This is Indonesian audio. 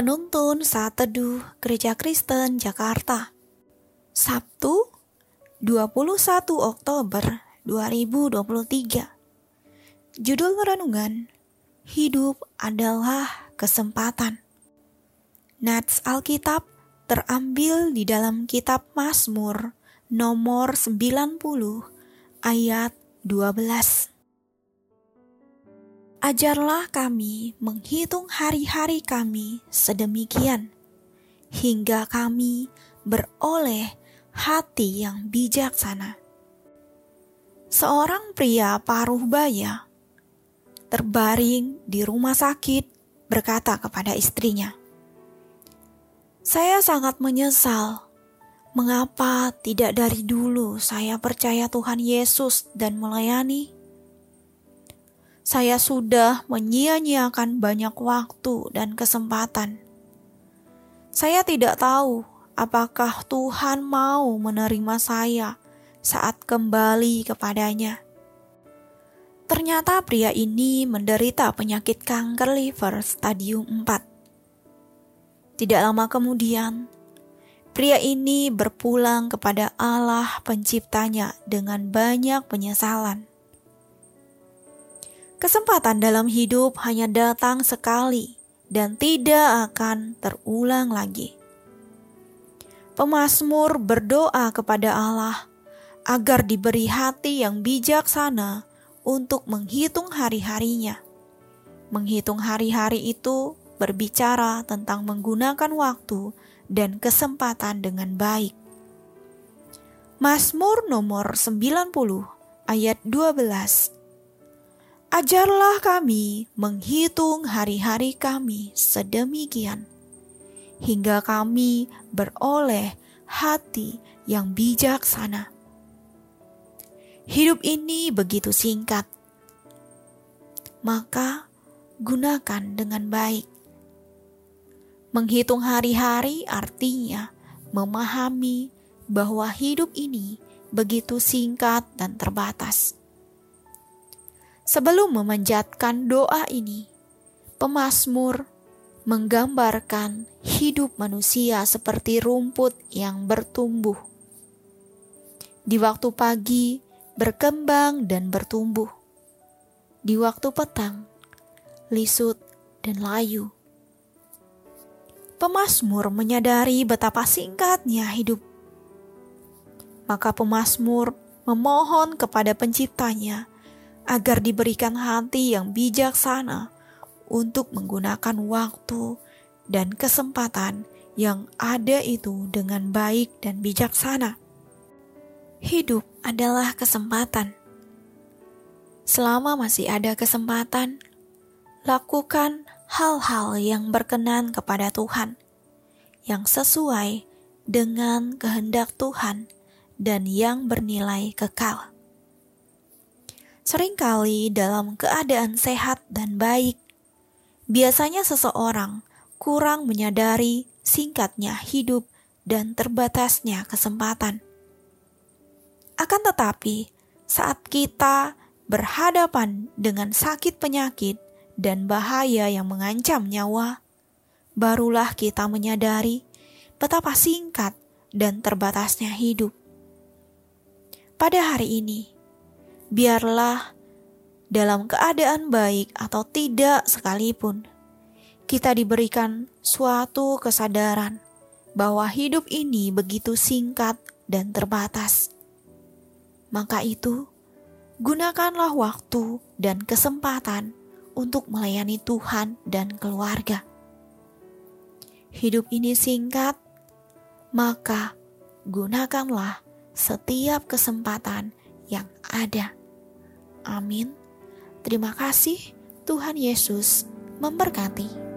Penuntun Saat Teduh Gereja Kristen Jakarta. Sabtu 21 Oktober 2023 Judul Renungan Hidup adalah Kesempatan. Nats Alkitab terambil di dalam kitab Mazmur nomor 90 ayat 12 Ajarlah kami menghitung hari-hari kami sedemikian, hingga kami beroleh hati yang bijaksana. Seorang pria paruh baya terbaring di rumah sakit berkata kepada istrinya, "Saya sangat menyesal. Mengapa tidak dari dulu saya percaya Tuhan Yesus dan melayani?" Saya sudah menyia-nyiakan banyak waktu dan kesempatan. Saya tidak tahu apakah Tuhan mau menerima saya saat kembali kepadanya. Ternyata pria ini menderita penyakit kanker liver stadium 4. Tidak lama kemudian, pria ini berpulang kepada Allah penciptanya dengan banyak penyesalan. Kesempatan dalam hidup hanya datang sekali dan tidak akan terulang lagi. Pemasmur berdoa kepada Allah agar diberi hati yang bijaksana untuk menghitung hari-harinya. Menghitung hari-hari itu berbicara tentang menggunakan waktu dan kesempatan dengan baik. Mazmur nomor 90 ayat 12 Ajarlah kami menghitung hari-hari kami sedemikian, hingga kami beroleh hati yang bijaksana. Hidup ini begitu singkat, maka gunakan dengan baik. Menghitung hari-hari artinya memahami bahwa hidup ini begitu singkat dan terbatas Sebelum memanjatkan doa ini, pemazmur menggambarkan hidup manusia seperti rumput yang bertumbuh. Di waktu pagi berkembang dan bertumbuh. Di waktu petang lisut dan layu. Pemazmur menyadari betapa singkatnya hidup. Maka pemazmur memohon kepada penciptanya agar diberikan hati yang bijaksana untuk menggunakan waktu dan kesempatan yang ada itu dengan baik dan bijaksana. Hidup adalah kesempatan. Selama masih ada kesempatan, lakukan hal-hal yang berkenan kepada Tuhan, yang sesuai dengan kehendak Tuhan dan yang bernilai kekal. Seringkali dalam keadaan sehat dan baik, biasanya seseorang kurang menyadari singkatnya hidup dan terbatasnya kesempatan. Akan tetapi, saat kita berhadapan dengan sakit penyakit dan bahaya yang mengancam nyawa, barulah kita menyadari betapa singkat dan terbatasnya hidup. Pada hari ini, biarlah dalam keadaan baik atau tidak sekalipun, kita diberikan suatu kesadaran bahwa hidup ini begitu singkat dan terbatas. Maka itu, gunakanlah waktu dan kesempatan untuk melayani Tuhan dan keluarga. Hidup ini singkat, maka gunakanlah setiap kesempatan yang ada Amin. Terima kasih, Tuhan Yesus memberkati.